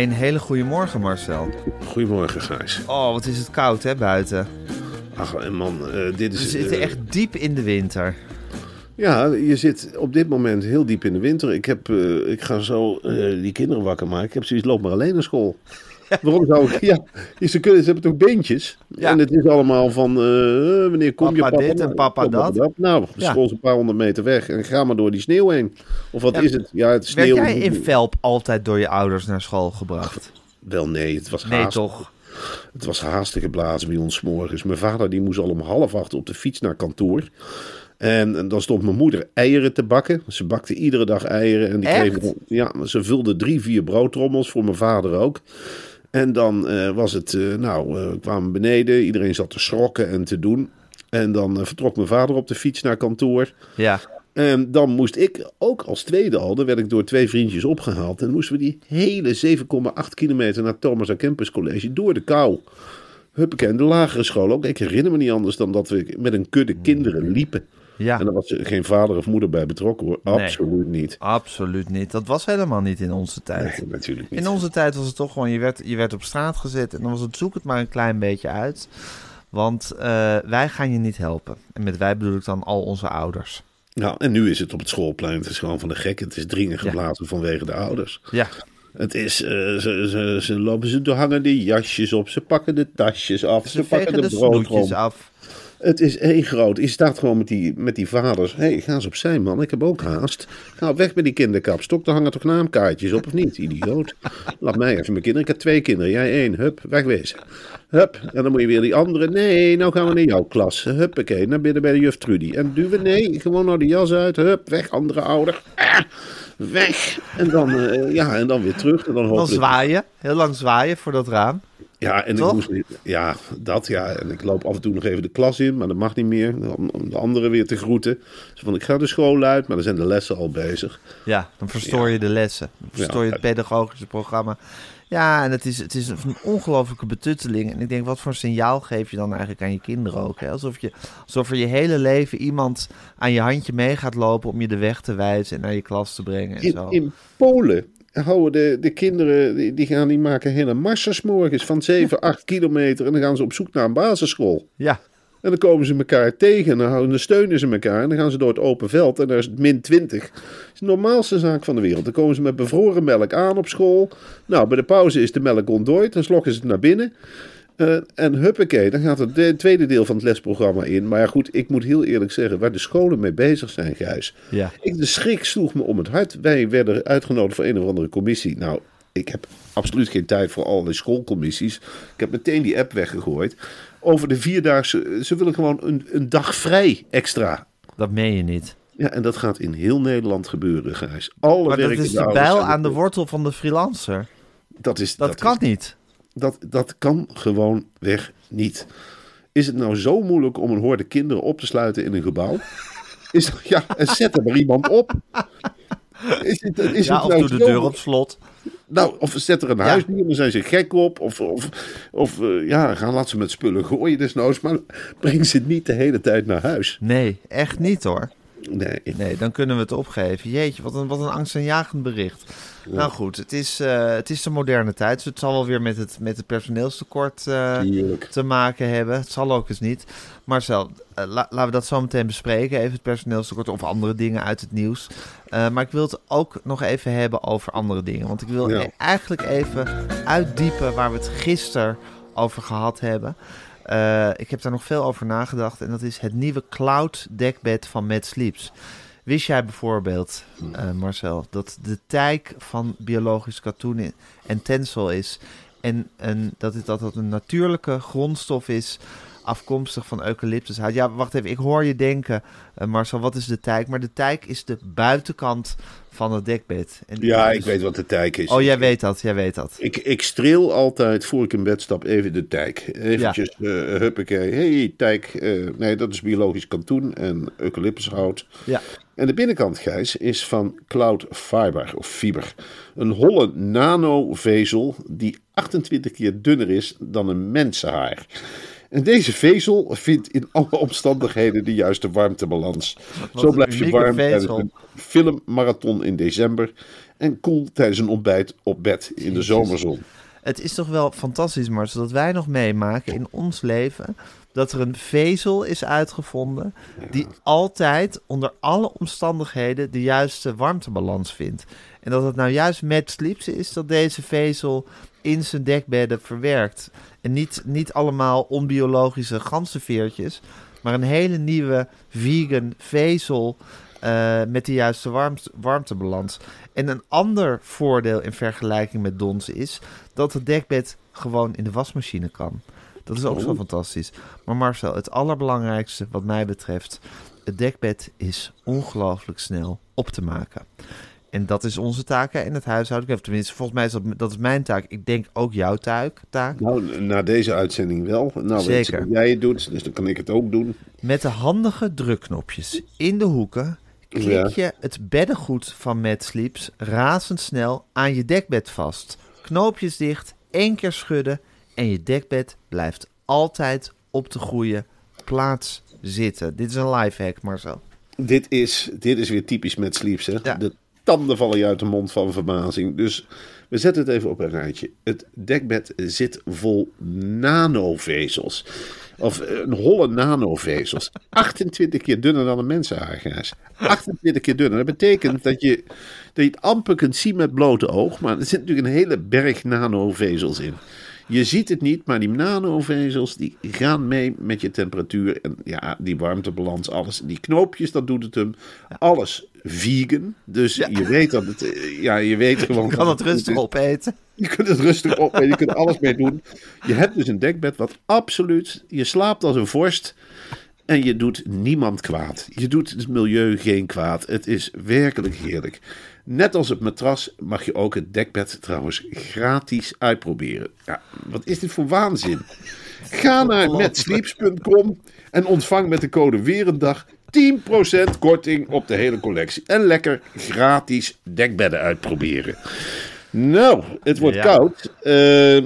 Een hele goede morgen, Marcel. Goedemorgen, Gijs. Oh, wat is het koud, hè, buiten. Ach, en man, eh, dit We is... zitten eh, echt diep in de winter. Ja, je zit op dit moment heel diep in de winter. Ik, heb, eh, ik ga zo die kinderen wakker maken. Ik heb zoiets, loop maar alleen naar school. Waarom zou ik... Ja, ze, kunnen, ze hebben toch beentjes? Ja. En het is allemaal van, eh, wanneer kom je Papa papa? dit en papa dat. Nou, Ja. school is een paar honderd meter weg. En ga maar door die sneeuw heen. Of wat Ja. is het? Ja, het Werd sneeuw... jij in Velp altijd door je ouders naar school gebracht? Wel, nee, het was Nee, haastig. toch? Het was haastig geblazen bij ons morgens. Mijn vader die moest al om half acht op de fiets naar kantoor. En, en dan stond mijn moeder eieren te bakken. Ze bakte iedere dag eieren. En die Echt? kregen, ja, ze vulde drie, vier broodtrommels voor mijn vader ook. En dan eh, was het, eh, nou, eh, we kwamen beneden. Iedereen zat te schrokken en te doen. En dan vertrok mijn vader op de fiets naar kantoor. Ja. En dan moest ik ook als tweede al, dan werd ik door twee vriendjes opgehaald. En moesten we die hele 7,8 kilometer naar Thomas A. Campus College door de kou. Huppakee, en de lagere school ook. Ik herinner me niet anders dan dat we met een kudde kinderen liepen. Ja. En daar was er geen vader of moeder bij betrokken hoor. Nee. Absoluut niet. Absoluut niet. Dat was helemaal niet in onze tijd. Nee, natuurlijk niet. In onze tijd was het toch gewoon, je werd, je werd op straat gezet en dan was het zoek het maar een klein beetje uit. Want eh, wij gaan je niet helpen. En met wij bedoel ik dan al onze ouders. Nou, en nu is het op het schoolplein. Het is gewoon van de gek. Het is dringen geblazen vanwege de ouders. Ja, Het is, eh, ze, ze, ze lopen, ze hangen de jasjes op, ze pakken de tasjes af, ze, ze pakken de, de broodrom. snoetjes af. Het is één groot. Je staat gewoon met die, met die vaders. Hé, hey, ga eens opzij, man. Ik heb ook haast. Ga weg met die kinderkapstok. Daar hangen toch naamkaartjes op, of niet? Idioot. Laat mij even mijn kinderen. Ik heb twee kinderen. Jij één. Hup, wegwezen. Hup. En dan moet je weer die andere. Nee, nou gaan we naar jouw klas. Huppakee, naar binnen bij de juf Trudy. En duwen. Nee, gewoon nou de jas uit. Hup, weg, andere ouder. Ah, weg. En dan, eh, ja, en dan weer terug. En dan Dan hopelijk... zwaaien, heel lang zwaaien voor dat raam. Ja, en Toch? ik moest, ja, dat ja. En ik loop af en toe nog even de klas in, maar dat mag niet meer. Om om de anderen weer te groeten. Dus van, ik ga de school uit, maar dan zijn de lessen al bezig. Ja, dan verstoor je de lessen. Dan verstoor je het pedagogische programma. Ja, en het is, het is een ongelofelijke betutteling. En ik denk, wat voor signaal geef je dan eigenlijk aan je kinderen ook? Hè? Alsof, je, alsof er je hele leven iemand aan je handje mee gaat lopen om je de weg te wijzen en naar je klas te brengen en In, zo. in Polen houden de, de kinderen, die, die gaan die maken hele marsjes morgens van 7, 8 kilometer. En dan gaan ze op zoek naar een basisschool. Ja, En dan komen ze elkaar tegen en dan, houden, dan steunen ze elkaar. En dan gaan ze door het open veld en daar is het min 20. Dat is de normaalste zaak van de wereld. Dan komen ze met bevroren melk aan op school. Nou, bij de pauze is de melk ontdooid. Dan slokken ze het naar binnen. Eh, en huppakee, dan gaat het de- tweede deel van het lesprogramma in. Maar ja, goed, ik moet heel eerlijk zeggen, waar de scholen mee bezig zijn, Gijs. ja. Ik, de schrik sloeg me om het hart. Wij werden uitgenodigd voor een of andere commissie. Nou, ik heb absoluut geen tijd voor allerlei schoolcommissies. Ik heb meteen die app weggegooid. Over de vierdaagse, ze willen gewoon een, een dag vrij extra. Dat meen je niet. Ja, en dat gaat in heel Nederland gebeuren, Gijs. Alle Maar dat is de bijl aan de wortel van de freelancer. Dat, is, Dat, kan is- niet. Dat, dat kan gewoon weg niet. Is het nou zo moeilijk om een horde kinderen op te sluiten in een gebouw? Is, ja, en zet er maar iemand op. Is het, is Ja, het of nou doe de deur op slot. Nou, of zet er een huis neer, dan zijn ze gek op. Of, of, of eh, ja, gaan laat ze met spullen gooien desnoods. Maar breng ze niet de hele tijd naar huis. Nee, echt niet hoor. Nee. Nee, dan kunnen we het opgeven. Jeetje, wat een, wat een angstaanjagend bericht. Nou goed, het is, eh, het is de moderne tijd. Dus het zal wel weer met het, met het personeelstekort eh, te maken hebben. Het zal ook eens niet. Marcel, eh, la- laten we dat zo meteen bespreken. Even het personeelstekort of andere dingen uit het nieuws. Maar ik wil het ook nog even hebben over andere dingen. Want ik wil Ja. eigenlijk even uitdiepen waar we het gisteren over gehad hebben. Eh, ik heb daar nog veel over nagedacht. En dat is het nieuwe cloud dekbed van Mad Sleeps. Wist jij bijvoorbeeld, eh, Marcel, dat de tijk van biologisch katoen en tensel is en een, dat, het, dat het een natuurlijke grondstof is afkomstig van eucalyptushout? Ja, wacht even, ik hoor je denken, eh, Marcel, wat is de tijk? Maar de tijk is de buitenkant van het dekbed. En Ja, dus- ik weet wat de tijk is. Oh, jij weet dat, jij weet dat. Ik, ik streel altijd voor ik in bed stap even de tijk. Eventjes, eh huppakee. hey, tijk. eh, nee, dat is biologisch katoen en eucalyptushout. Ja. En de binnenkant, Gijs, is van Cloud Fiber of Fiber. Een holle nanovezel die 28 keer dunner is dan een mensenhaar. En deze vezel vindt in alle omstandigheden de juiste warmtebalans. Wat Zo blijf je warm tijdens een filmmarathon in december. En koel tijdens een ontbijt op bed in de zomerzon. Het is toch wel fantastisch, Marcel, dat wij nog meemaken in ons leven dat er een vezel is uitgevonden die altijd onder alle omstandigheden de juiste warmtebalans vindt. En dat het nou juist met Sleeps is dat deze vezel in zijn dekbedden verwerkt. En niet, niet allemaal onbiologische ganzenveertjes, maar een hele nieuwe vegan vezel eh, met de juiste warmte, warmtebalans. En een ander voordeel in vergelijking met Dons is dat het dekbed gewoon in de wasmachine kan. Dat is ook zo Oh. fantastisch. Maar Marcel, het allerbelangrijkste wat mij betreft, het dekbed is ongelooflijk snel op te maken. En dat is onze taak in het huishouden. Tenminste, volgens mij is dat, dat is mijn taak. Ik denk ook jouw taak. taak. Nou, na deze uitzending wel. Nou, Zeker. jij het doet, dus dan kan ik het ook doen. Met de handige drukknopjes in de hoeken klik Ja. je het beddengoed van Mad Sleeps razendsnel aan je dekbed vast. Knoopjes dicht, één keer schudden en je dekbed blijft altijd op de goede plaats zitten. Dit is een lifehack, Marcel. Dit is, dit is weer typisch met Sleeps. Hè? Ja. Tanden vallen je uit de mond van verbazing. Dus we zetten het even op een rijtje. Het dekbed zit vol nanovezels. Of eh, een holle nanovezels. 28 keer dunner dan een mensenhaar, Gijs. 28 keer dunner. Dat betekent dat je, dat je het amper kunt zien met blote oog. Maar er zit natuurlijk een hele berg nanovezels in. Je ziet het niet, maar die nanovezels die gaan mee met je temperatuur. En ja, die warmtebalans, alles. Die knoopjes, dat doet het hem. Alles vegan. Dus je weet dat het... eh, Ja, je weet gewoon... Je kan dat het rustig opeten. Je kunt het rustig op en je kunt alles mee doen. Je hebt dus een dekbed wat absoluut... Je slaapt als een vorst en je doet niemand kwaad. Je doet het milieu geen kwaad. Het is werkelijk heerlijk. Net als het matras mag je ook het dekbed trouwens gratis uitproberen. Ja, wat is dit voor waanzin? Ga naar metsleeps.com en ontvang met de code weer een dag 10% korting op de hele collectie. En lekker gratis dekbedden uitproberen. Nou, het wordt Ja. koud. Eh,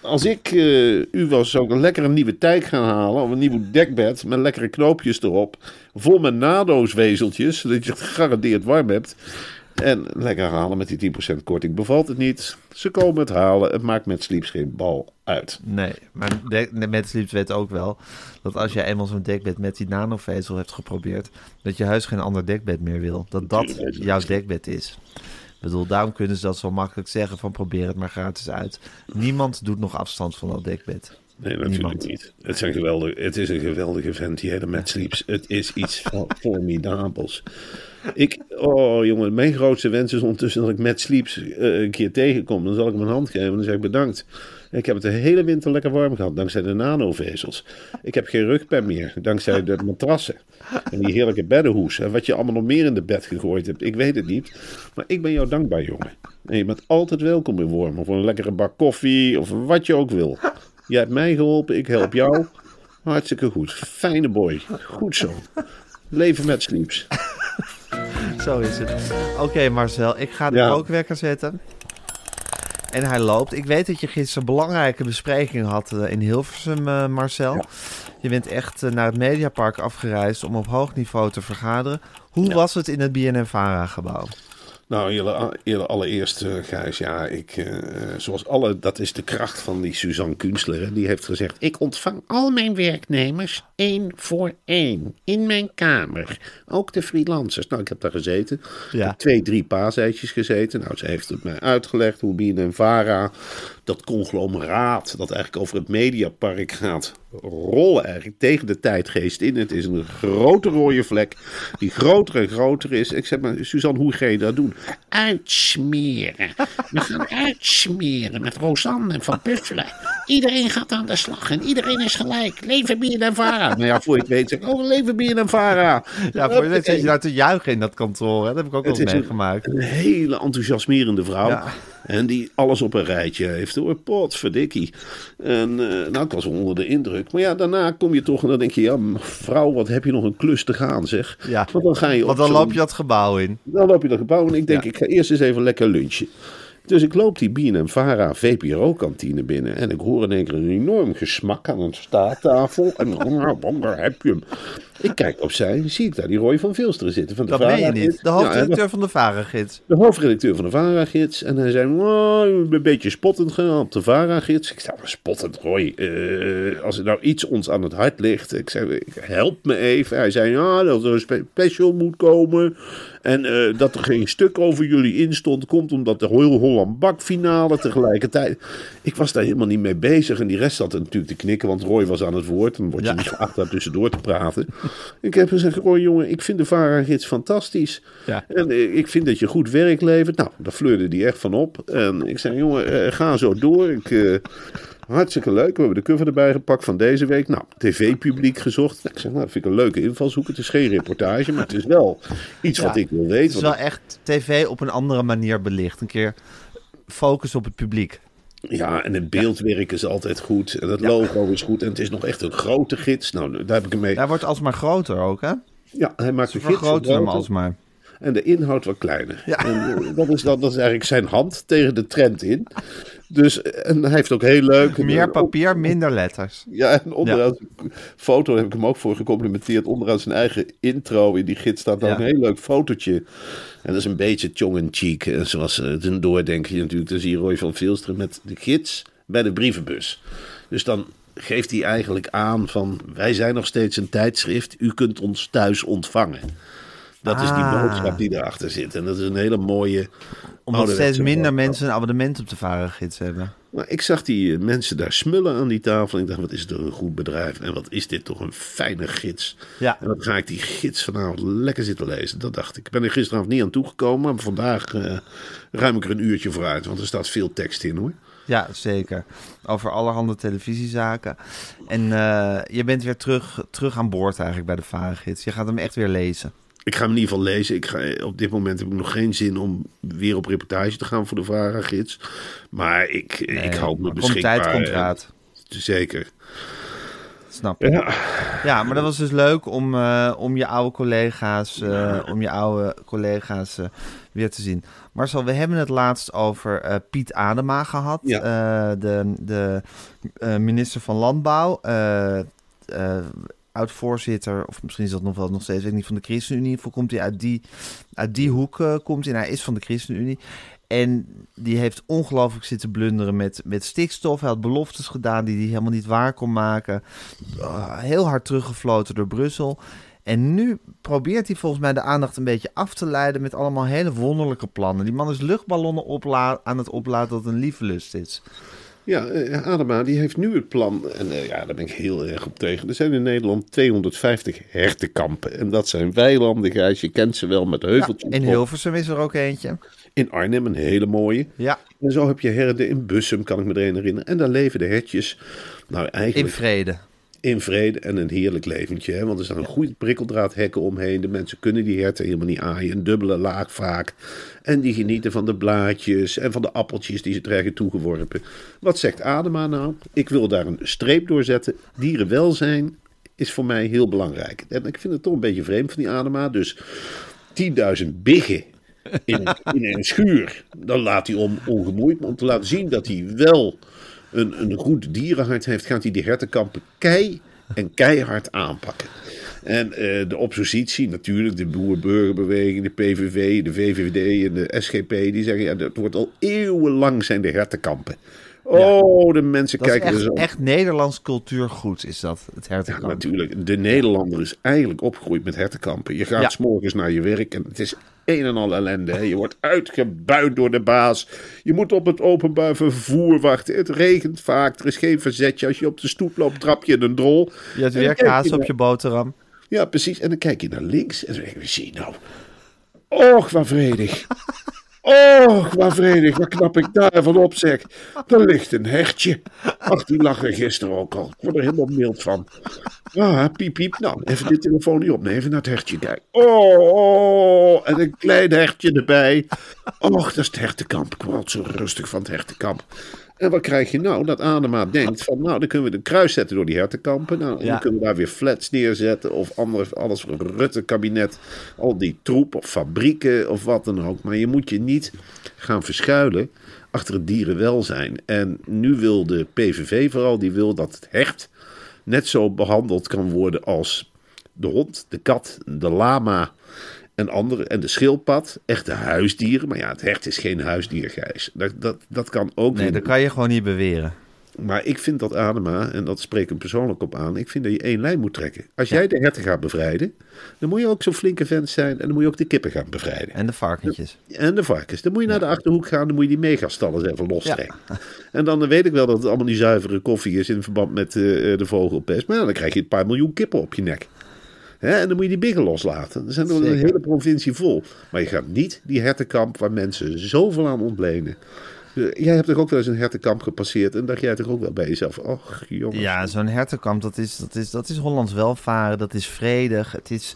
als ik eh, u was, zou ik een lekkere nieuwe tijk gaan halen. Of een nieuw dekbed met lekkere knoopjes erop. Vol met nadooswezeltjes, zodat je het gegarandeerd warm hebt. En lekker halen met die 10% korting. Bevalt het niet? Ze komen het halen. Het maakt met Sleeps geen bal uit. Nee, maar Mad Sleeps weet ook wel dat als jij eenmaal zo'n dekbed met die nanovezel hebt geprobeerd, dat je huis geen ander dekbed meer wil. Dat dat je jouw dekbed is. Ik bedoel, daarom kunnen ze dat zo makkelijk zeggen van probeer het maar gratis uit. Niemand doet nog afstand van dat dekbed. Nee, natuurlijk Niemand. niet. Het, zijn geweldig, het is een geweldige vent, die hele Matt Sleeps. Het is iets formidabels. Ik, oh jongen, mijn grootste wens is ondertussen dat ik Matt Sleeps eh, een keer tegenkom. Dan zal ik hem een hand geven en dan zeg ik bedankt. Ik heb het de hele winter lekker warm gehad, dankzij de nanovezels. Ik heb geen rugpen meer, dankzij de matrassen. En die heerlijke beddenhoes. En wat je allemaal nog meer in de bed gegooid hebt, ik weet het niet. Maar ik ben jou dankbaar, jongen. En je bent altijd welkom in Wormen. Voor een lekkere bak koffie of wat je ook wil. Jij hebt mij geholpen, ik help jou. Hartstikke goed. Fijne boy. Goed zo. Leven met Sleeps. Zo is het. Oké Marcel, ik ga de Ja. kookwekker zetten. En hij loopt. Ik weet dat je gisteren een belangrijke bespreking had eh, in Hilversum, eh, Marcel. Je bent echt eh, naar het Mediapark afgereisd om op hoog niveau te vergaderen. Hoe was het in het BNNVARA-gebouw? Nou, eerder allereerst, Gijs, ja, ik, uh, zoals alle, dat is de kracht van die Suzanne Kunstler. Die heeft gezegd, ik ontvang al mijn werknemers één voor één in mijn kamer. Ook de freelancers. Nou, ik heb daar gezeten. Ja. Heb twee, drie paaseitjes gezeten. Nou, ze heeft het mij uitgelegd hoe BNNVARA, dat conglomeraat dat eigenlijk over het Mediapark gaat rollen eigenlijk tegen de tijdgeest in. Het is een grote rode vlek die groter en groter is. Ik zeg maar, Suzanne, hoe ga je dat doen? Uitsmeren. We gaan uitsmeren met Rosanne en Van Puffelen. Iedereen gaat aan de slag en iedereen is gelijk. Leven BNNVARA. Nou ja, voor je het weet zeg ik, oh, leven BNNVARA. Ja, voor je weet zit je daar te juichen in dat kantoor. Hè? Dat heb ik ook eens is een- meegemaakt. Een hele enthousiasmerende vrouw. Ja. En die alles op een rijtje heeft hoor. Potverdikkie. En eh, nou, ik was onder de indruk. Maar ja, daarna kom je toch en dan denk je... Ja, vrouw, wat heb je nog een klus te gaan zeg. Ja. Want dan ga je Want dan loop je dat gebouw in. Dan loop je dat gebouw en ik denk, Ja. ik ga eerst eens even lekker lunchen. Dus ik loop die BNM-Vara VPRO-kantine binnen en ik hoor in één keer een enorm gesmak aan een staattafel. En daar heb je hem. Ik kijk opzij en zie ik daar die Roy van Vilsteren zitten. Van de Dat meen je VARA-gids. niet. De Ja, hoofdredacteur van de Varengids. de hoofdredacteur van de VARA-gids. En hij zei, oh, een beetje spottend gaan op de VARA-gids. Ik zei, "Maar spottend, Roy. eh, als er nou iets ons aan het hart ligt. Ik zei, help me even. Hij zei, ja, dat er een spe- special moet komen. En eh, dat er geen stuk over jullie in stond. Komt omdat de heel Holland bakfinale tegelijkertijd. Ik was daar helemaal niet mee bezig. En die rest zat er natuurlijk te knikken. Want Roy was aan het woord. Dan word je Ja. niet geacht daar tussendoor te praten. Ik heb gezegd, Roy jongen, ik vind de VARA-gids fantastisch. Ja. En eh, ik vind dat je goed werk levert. Nou, daar fleurde hij echt van op. En ik zei, jongen, eh, ga zo door. Ik, eh, hartstikke leuk. We hebben de cover erbij gepakt van deze week. Nou, tv-publiek gezocht. Nou, ik zeg, nou, dat vind ik een leuke invalshoek. Het is geen reportage, maar het is wel iets Ja. wat ik wil Het weten. is Want wel echt tv op een andere manier belicht. Een keer focus op het publiek. Ja, en het beeldwerk is altijd goed. En het logo is goed. En het is nog echt een grote gids. Nou, daar heb ik hem mee. Hij wordt alsmaar groter ook, hè? Ja, hij maakt de gids hem groter. alsmaar. En de inhoud wat kleiner. Ja. En eh, dat, is dan, dat is eigenlijk zijn hand tegen de trend in. Dus, en hij heeft ook heel leuk... Meer een- papier, minder letters. Ja, en onderaan zijn foto heb ik hem ook voor gecomplimenteerd. Onderaan zijn eigen intro in die gids staat dan Ja. een heel leuk fotootje. En dat is een beetje tongue-in-cheek. En zoals eh, het een doordenkje natuurlijk. Dan zie je Roy van Vilsteren met de gids bij de brievenbus. Dus dan geeft hij eigenlijk aan van... wij zijn nog steeds een tijdschrift. U kunt ons thuis ontvangen. Dat is die Ah. boodschap die erachter zit. En dat is een hele mooie... Omdat steeds minder boodschap. mensen een abonnement op de Varengids hebben. Maar ik zag die eh, mensen daar smullen aan die tafel. En ik dacht, wat is het toch een goed bedrijf. En wat is dit toch een fijne gids. Ja. En dan ga ik die gids vanavond lekker zitten lezen. Dat dacht ik. Ik ben er gisteravond niet aan toegekomen. Maar vandaag eh, ruim ik er een uurtje voor uit. Want er staat veel tekst in hoor. Ja, zeker. Over allerhande televisiezaken. En eh, je bent weer terug, terug aan boord eigenlijk bij de Varengids. Je gaat hem echt weer lezen. Ik ga hem in ieder geval lezen. Ik ga, op dit moment heb ik nog geen zin om weer op reportage te gaan voor de VARA-gids. Maar ik, ik Nee, hou me beschikbaar. Komt tijd, komt eh, raad. Zeker. Snap je. Ja. Ja, maar dat was dus leuk om, eh, om je oude collega's, eh, om je oude collega's weer te zien. Marcel, we hebben het laatst over Piet Adema gehad. Ja. Eh, de de minister van Landbouw. Oud-voorzitter, of misschien is dat nog wel nog steeds, weet ik niet, van de ChristenUnie. Geval komt hij uit die, uit die hoek, eh, komt hij. En hij is van de ChristenUnie. En die heeft ongelooflijk zitten blunderen met, met stikstof. Hij had beloftes gedaan die hij helemaal niet waar kon maken. Ah, heel hard teruggefloten door Brussel. En nu probeert hij volgens mij de aandacht een beetje af te leiden met allemaal hele wonderlijke plannen. Die man is luchtballonnen opla- aan het opladen dat een lievelust is. Ja, eh, Adema die heeft nu het plan, en eh, ja, daar ben ik heel erg op tegen. Er zijn in Nederland 250 hertenkampen. En dat zijn weilanden, Gijs, je kent ze wel met Ja, heuveltjes. in. Hilversum is er ook eentje. In Arnhem, een hele mooie. Ja, En zo heb je herden in Bussum, kan ik me erin herinneren. En daar leven de hertjes, nou in eigenlijk vrede. In vrede en een heerlijk leventje. Hè? Want er staan een goed prikkeldraadhekken omheen. De mensen kunnen die herten helemaal niet aaien. Een dubbele laag vaak. En die genieten van de blaadjes en van de appeltjes die ze krijgen toegeworpen. Wat zegt Adema nou? Ik wil daar een streep door zetten. Dierenwelzijn is voor mij heel belangrijk. En ik vind het toch een beetje vreemd van die Adema. Dus 10.000 biggen in, in een schuur. Dan laat hij om ongemoeid. Maar om te laten zien dat hij wel een, een goed dierenhart heeft, gaat hij die hertenkampen kei En keihard aanpakken. En eh, de oppositie, natuurlijk, de boer-burgerbeweging, de PVV, de VVD en de SGP, die zeggen, ja, dat wordt al eeuwenlang zijn de hertenkampen. Oh, de mensen Dat kijken er echt, zo. echt Nederlands cultuurgoed, is dat, het Ja, hertenkamp. natuurlijk. De Nederlander is eigenlijk opgegroeid met hertenkampen. Je gaat Ja. s morgens naar je werk en het is een en al ellende. Hè. Je wordt uitgebuit door de baas. Je moet op het openbaar vervoer wachten. Het regent vaak. Er is geen verzetje. Als je op de stoep loopt, trap je in een drol. Je hebt weer kaas op naar- je boterham. Ja, precies. En dan kijk je naar links en dan denk je, zie nou. Och, wat vredig. Och, wat vredig. Wat knap ik daarvan op, zeg. Er ligt een hertje. Ach, die lag er gisteren ook al. Ik word er helemaal mild van. Ah, piep, piep. Nou, even de telefoon niet opnemen. Even naar het hertje kijken. Oh, oh, en een klein hertje erbij. Och, dat is het hertenkamp. Ik word zo rustig van het hertenkamp. En wat krijg je nou? Dat Adema denkt van, nou, dan kunnen we een kruis zetten door die hertenkampen. Nou, Ja. dan kunnen we daar weer flats neerzetten. Of andere, alles voor een Rutte-kabinet. Al die troep of fabrieken of wat dan ook. Maar je moet je niet gaan verschuilen achter het dierenwelzijn. En nu wil de PVV vooral, die wil dat het hert net zo behandeld kan worden als de hond, de kat, de lama en andere. En de schildpad, echte huisdieren. Maar ja, het hert is geen huisdier, Gijs. Dat, dat, dat kan ook Nee, niet. dat kan je gewoon niet beweren. Maar ik vind dat Adema, en dat spreek ik hem persoonlijk op aan, ik vind dat je één lijn moet trekken. Als jij de herten gaat bevrijden, dan moet je ook zo'n flinke vent zijn en dan moet je ook de kippen gaan bevrijden. En de varkentjes. En de varkens. Dan moet je naar de achterhoek gaan, dan moet je die megastallen even lostrekken. En dan weet ik wel dat het allemaal niet zuivere koffie is in verband met eh, eh, de vogelpest. Maar dan krijg je een paar miljoen kippen op je nek. Hè, en dan moet je die biggen loslaten. Er zijn er een hele provincie vol. Maar je gaat niet die hertenkamp waar mensen zoveel aan ontlenen. Eh, Jij hebt toch ook wel eens een hertenkamp gepasseerd en dacht jij toch ook wel bij jezelf, ach jongens. Ja, zo'n hertenkamp, dat is, dat, is, dat is Hollands welvaren. Dat is vredig. Het is,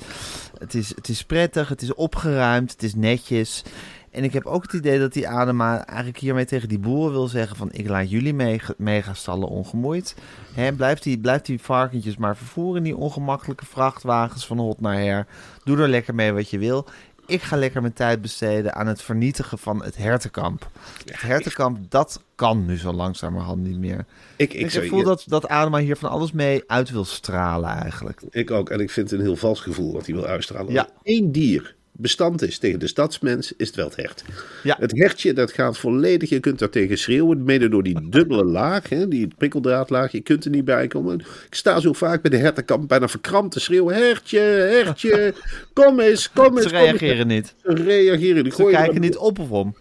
het, is, het is prettig. Het is opgeruimd. Het is netjes. En ik heb ook het idee dat die Adema eigenlijk hiermee tegen die boeren wil zeggen van... ik laat jullie mee, megastallen ongemoeid. Hè, blijf, die, blijf die varkentjes maar vervoeren in die ongemakkelijke vrachtwagens van hot naar her. Doe er lekker mee wat je wil. Ik ga lekker mijn tijd besteden aan het vernietigen van het hertenkamp. Het hertenkamp, dat kan nu zo langzamerhand niet meer. Ik, Ik, ik, zou- voel dat, dat Adema hier van alles mee uit wil stralen eigenlijk. ik ook. En ik vind het een heel vals gevoel wat hij wil uitstralen. Ja. Één dier bestand is tegen de stadsmens, is het wel het hert. Ja. Het hertje, dat gaat volledig, je kunt daar tegen schreeuwen, mede door die dubbele laag, hè, die prikkeldraadlaag, je kunt er niet bij komen. Ik sta zo vaak bij de hertenkamp bijna verkrampt te schreeuwen, hertje, hertje, kom eens, kom eens. Ze kom eens. reageren niet. Ze reageren. Die Ze kijken niet op of om.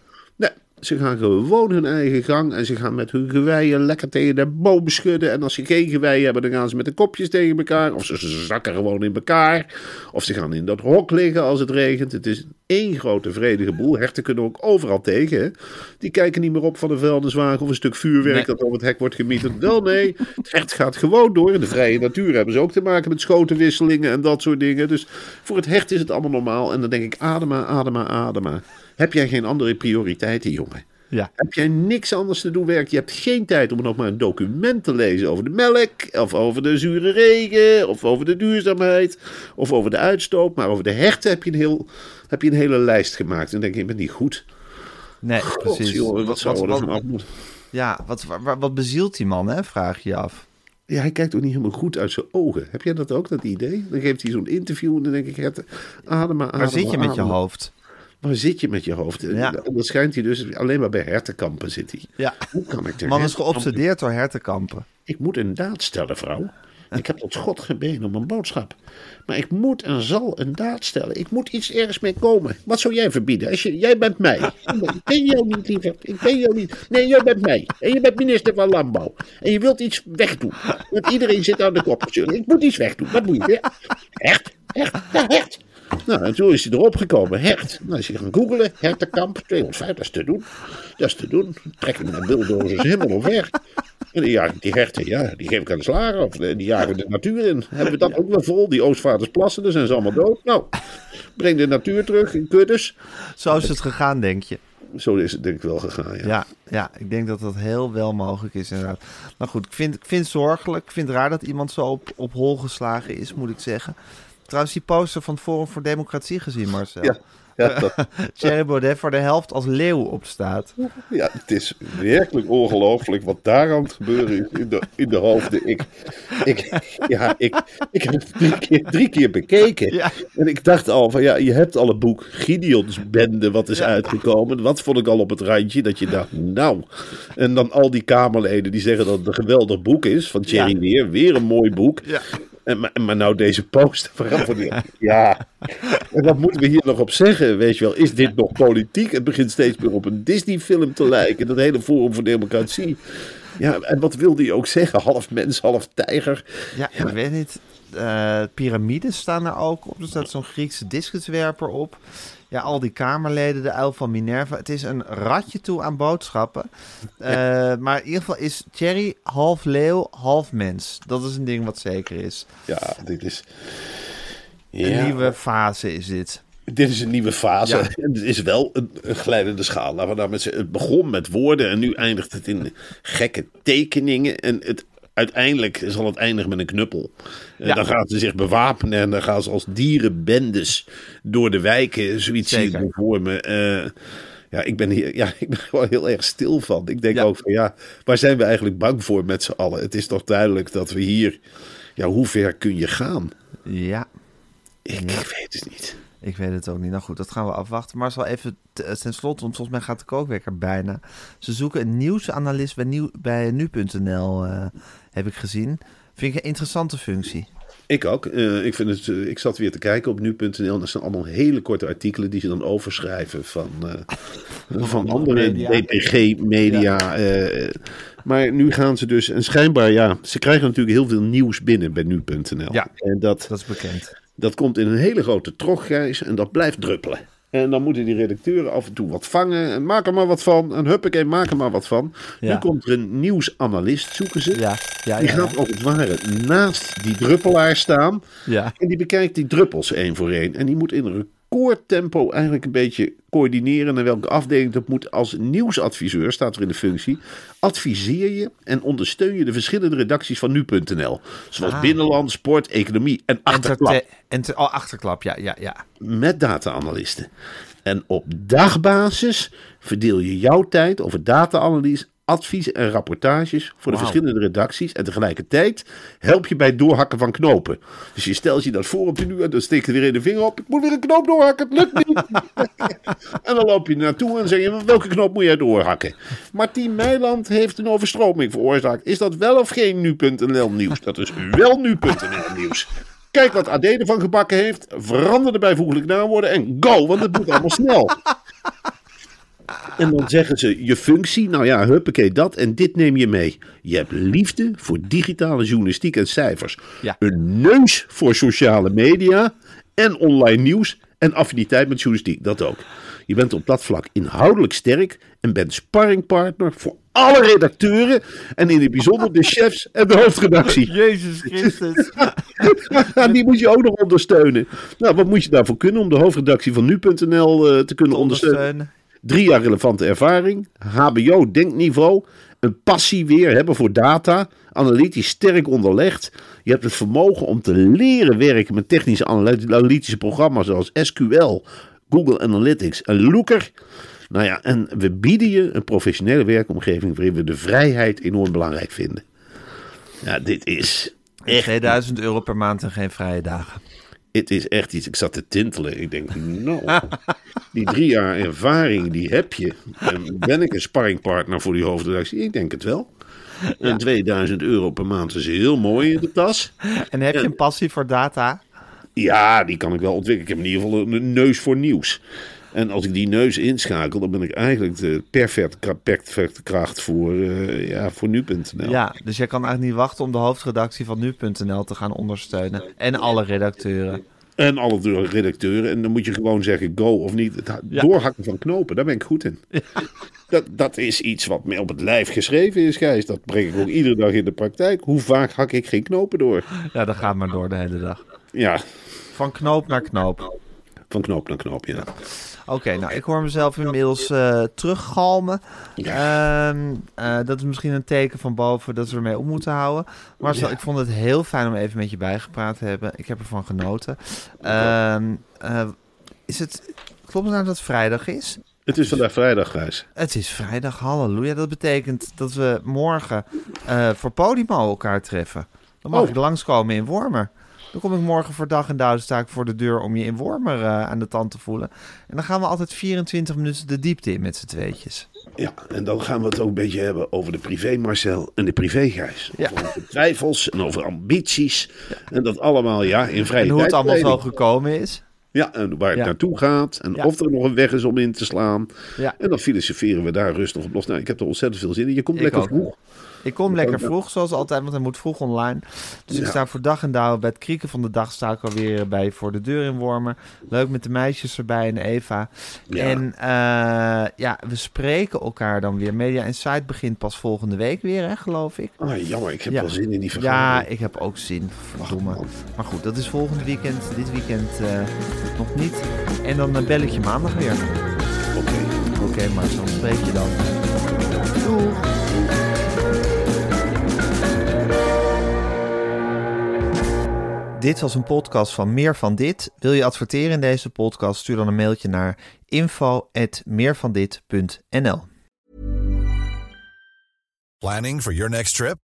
Ze gaan gewoon hun eigen gang en ze gaan met hun geweien lekker tegen de boom schudden. En als ze geen geweien hebben, dan gaan ze met de kopjes tegen elkaar. Of ze zakken gewoon in elkaar. Of ze gaan in dat hok liggen als het regent. Het is één grote vredige boel. Herten kunnen ook overal tegen. hè. Die kijken niet meer op van een vuilniswagen of een stuk vuurwerk Nee. dat over het hek wordt gemieterd. Wel nee, het hert gaat gewoon door. In de vrije natuur hebben ze ook te maken met schotenwisselingen en dat soort dingen. Dus voor het hert is het allemaal normaal. En dan denk ik, adema, adema, adema. Heb jij geen andere prioriteiten, jongen? Ja. Heb jij niks anders te doen werk? Je hebt geen tijd om nog maar een document te lezen over de melk, of over de zure regen, of over de duurzaamheid, of over de uitstoot. Maar over de herten heb je een, heel, heb je een hele lijst gemaakt. En dan denk je, ik ben niet goed. Nee, God, precies. jongen, wat zou er van af moeten? ja, wat, wat, wat bezielt die man, hè? Vraag je je af. Ja, hij kijkt ook niet helemaal goed uit zijn ogen. Heb jij dat ook, dat idee? Dan geeft hij zo'n interview en dan denk ik, herten, adema, adema, Waar zit je met je hoofd? Waar zit je met je hoofd? Ja. En dat schijnt hij dus alleen maar bij hertenkampen zit hij. Ja. Hoe kan ik er man is geobsedeerd door hertenkampen. Ik moet een daad stellen, vrouw. Ik heb tot God gebeden om een boodschap. Maar ik moet en zal een daad stellen. Ik moet iets ergens mee komen. Wat zou jij verbieden? Als je, jij bent mij. Ik ben jou niet, lieverd. Ik ben jou niet. Nee, jij bent mij. En je bent minister van Landbouw. En je wilt iets wegdoen. Want iedereen zit aan de kop. Ik moet iets wegdoen. Wat moet je? Hert. Hert. Ja, hert. Nou, en toen is hij erop gekomen. Hert. Nou is hij gaan googelen. Hertenkamp. 205. Dat is te doen. Dat is te doen. Trek hem naar bulldozers helemaal omver. En die, jagen, die herten, ja, die geef ik aan de slager. Of eh, die jagen de natuur in. Hebben we dat ook wel vol? Die Oostvaardersplassen, daar zijn ze allemaal dood. Nou, breng de natuur terug in kuddes. Zo is het gegaan, denk je. Zo is het denk ik wel gegaan, ja. Ja, ja, ik denk dat dat heel wel mogelijk is inderdaad. Maar goed, ik vind, ik vind het zorgelijk. Ik vind het raar dat iemand zo op, op hol geslagen is, moet ik zeggen. Trouwens, die poster van het Forum voor Democratie gezien, Marcel. Ja, ja, dat, Thierry Baudet voor de helft als leeuw opstaat. ja, het is werkelijk ongelooflijk wat daar aan het gebeuren is in de, in de hoofden. Ik, ik, ja, ik, ik heb het drie keer, drie keer bekeken. Ja. En ik dacht al van ja, je hebt al een boek Gideons Bende wat is uitgekomen. Wat vond ik al op het randje dat je dacht, nou. En dan al die Kamerleden die zeggen dat het een geweldig boek is van Thierry Ja. Weer. Weer een mooi boek. En, maar, maar nou deze die- Ja. En wat moeten we hier nog op zeggen? Weet je wel, is dit nog politiek? Het begint steeds meer op een Disney-film te lijken. Dat hele Forum voor Democratie. Ja, en wat wilde hij ook zeggen? Half mens, half tijger. Ja, ik weet niet. Eh, piramides staan er ook op. Er staat zo'n Griekse discuswerper op. Ja, al die Kamerleden, de uil van Minerva. Het is een ratje toe aan boodschappen. Eh, maar in ieder geval is Thierry half leeuw, half mens. Dat is een ding wat zeker is. Ja, dit is... Een Ja, nieuwe fase is dit. Dit is een nieuwe fase. Ja. Het is wel een, een glijdende schaal. Laten we met het begon met woorden en nu eindigt het in gekke tekeningen. En het, uiteindelijk zal het eindigen met een knuppel. Eh, Ja. Dan gaan ze zich bewapenen en dan gaan ze als dierenbendes door de wijken. Zoiets zie Zeker. ik voor me. Eh, ja, ik ben hier ja, ik ben gewoon heel erg stil van. Ik denk Ja. ook van ja, waar zijn we eigenlijk bang voor met z'n allen? Het is toch duidelijk dat we hier. Ja, hoe ver kun je gaan? Ja, Ik, ik weet het niet. Ik weet het ook niet. Nou goed, dat gaan we afwachten. Maar zal even eh, ten slotte, want volgens mij gaat de kookwekker bijna. Ze zoeken een nieuwsanalist bij, nieuw, bij nu.nl, eh, heb ik gezien. Vind ik een interessante functie. Ik ook. Eh, ik, vind het, ik zat weer te kijken op nu.nl. En dat zijn allemaal hele korte artikelen die ze dan overschrijven van, eh, van andere media. DPG-media. eh, maar nu gaan ze dus, en schijnbaar, ja, ze krijgen natuurlijk heel veel nieuws binnen bij nu.nl. Ja. En dat, Dat is bekend. Dat komt in een hele grote trogreis en dat blijft druppelen. En dan moeten die redacteuren af en toe wat vangen. En maak er maar wat van. En huppakee, maak er maar wat van. Ja. Nu komt er een nieuwsanalist, zoeken ze. Ja, ja, Die gaat als het ware naast die druppelaar staan. Ja. En die bekijkt die druppels één voor één. En die moet in een recordtempo eigenlijk een beetje coördineren naar welke afdeling dat moet. Als nieuwsadviseur, staat er in de functie, adviseer je en ondersteun je de verschillende redacties van nu.nl. Zoals Ah. Binnenland, Sport, Economie en Achterklap. Enterte- enter- oh, achterklap, ja, ja, ja. Met data-analysten. En op dagbasis verdeel je jouw tijd over data-analyse, advies en rapportages voor de verschillende redacties. En tegelijkertijd help je bij het doorhakken van knopen. Dus je stelt je dat voor op de nu en dan steek je er weer in de vinger op. Ik moet weer een knoop doorhakken, het lukt niet. en dan loop je naartoe en zeg je, welke knoop moet jij doorhakken? Martien Meiland heeft een overstroming veroorzaakt. Is dat wel of geen nu.nl nieuws? Dat is wel nu.nl nieuws. Kijk wat AD ervan gebakken heeft. Verander de bijvoeglijke naamwoorden en go, want het moet allemaal snel. En dan zeggen ze je functie, nou ja, huppakee dat en dit neem je mee. Je hebt liefde voor digitale journalistiek en cijfers. Ja. Een neus voor sociale media en online nieuws en affiniteit met journalistiek, dat ook. Je bent op dat vlak inhoudelijk sterk en bent sparringpartner voor alle redacteuren en in het bijzonder de chefs en de hoofdredactie. Jezus Christus. Die moet je ook nog ondersteunen. Nou, wat moet je daarvoor kunnen om de hoofdredactie van nu.nl eh, te kunnen ondersteunen? Drie jaar relevante ervaring, HBO-denkniveau, een passie weer hebben voor data, analytisch sterk onderlegd. Je hebt het vermogen om te leren werken met technische analytische programma's zoals SQL, Google Analytics en Looker. Nou ja, en we bieden je een professionele werkomgeving waarin we de vrijheid enorm belangrijk vinden. Ja, dit is echt 2000 euro per maand en geen vrije dagen. Het is echt iets. Ik zat te tintelen. Ik denk, nou, die drie jaar ervaring, die heb je. En ben ik een sparringpartner voor die hoofdredactie? Ik denk het wel. En 2000 euro per maand is heel mooi in de tas. En heb je een passie voor data? Ja, die kan ik wel ontwikkelen. Ik heb in ieder geval een neus voor nieuws. En als ik die neus inschakel, dan ben ik eigenlijk de perfecte, perfecte kracht voor, eh, ja, voor nu.nl. Ja, dus jij kan eigenlijk niet wachten om de hoofdredactie van nu.nl te gaan ondersteunen. En alle redacteuren. En alle redacteuren. En dan moet je gewoon zeggen go of niet. Het ha- Ja. doorhakken van knopen, daar ben ik goed in. Dat, dat is iets wat mij op het lijf geschreven is, Gijs. Dat breng ik ook iedere dag in de praktijk. Hoe vaak hak ik geen knopen door? Ja, dat gaat maar door de hele dag. Ja, Van knoop naar knoop. Van knoop naar knoop, ja. Oké, nou ik hoor mezelf inmiddels eh teruggalmen. Ehm, eh, dat is misschien een teken van boven dat we ermee op moeten houden. Marcel, Ja. ik vond het heel fijn om even met je bijgepraat te hebben. Ik heb ervan genoten. Ehm, eh, is het, klopt het nou dat het vrijdag is? Het is vandaag vrijdag, Gijs. Het is vrijdag, halleluja. Dat betekent dat we morgen eh, voor Podimo elkaar treffen. Dan mag Oh. ik langskomen in Wormer. Dan kom ik morgen voor dag en dauw sta ik voor de deur om je in Wormer eh, aan de tand te voelen. En dan gaan we altijd 24 minuten de diepte in met z'n tweetjes. Ja, en dan gaan we het ook een beetje hebben over de privé Marcel en de privé Gijs. Ja. Over twijfels en over ambities. En dat allemaal, ja, in vrije En hoe het allemaal zo gekomen is. Ja, en waar het Ja. naartoe gaat. En Ja. of er nog een weg is om in te slaan. Ja. En dan filosoferen we daar rustig op los. Nou, ik heb er ontzettend veel zin in. Je komt Ik lekker ook. vroeg. Ik kom lekker vroeg, zoals altijd, want hij moet vroeg online. Dus ik Ja. sta voor dag en dauw. Bij het krieken van de dag sta ik alweer bij voor de deur in Wormer. Leuk met de meisjes erbij en Eva. Ja. En eh, ja, we spreken elkaar dan weer. Media Insight begint pas volgende week weer, hè, geloof ik. Ah, jammer, ik heb Ja. wel zin in die Ja, vergadering. ik heb ook zin. Verdomme. Ach. Maar goed, dat is volgend weekend. Dit weekend eh, nog niet. En dan eh, bel ik je maandag weer. Oké. Oké, maar zo spreek je dan. Doeg! Dit was een podcast van Meer van Dit. Wil je adverteren in deze podcast? Stuur dan een mailtje naar info.meervandit.nl Planning for your next trip?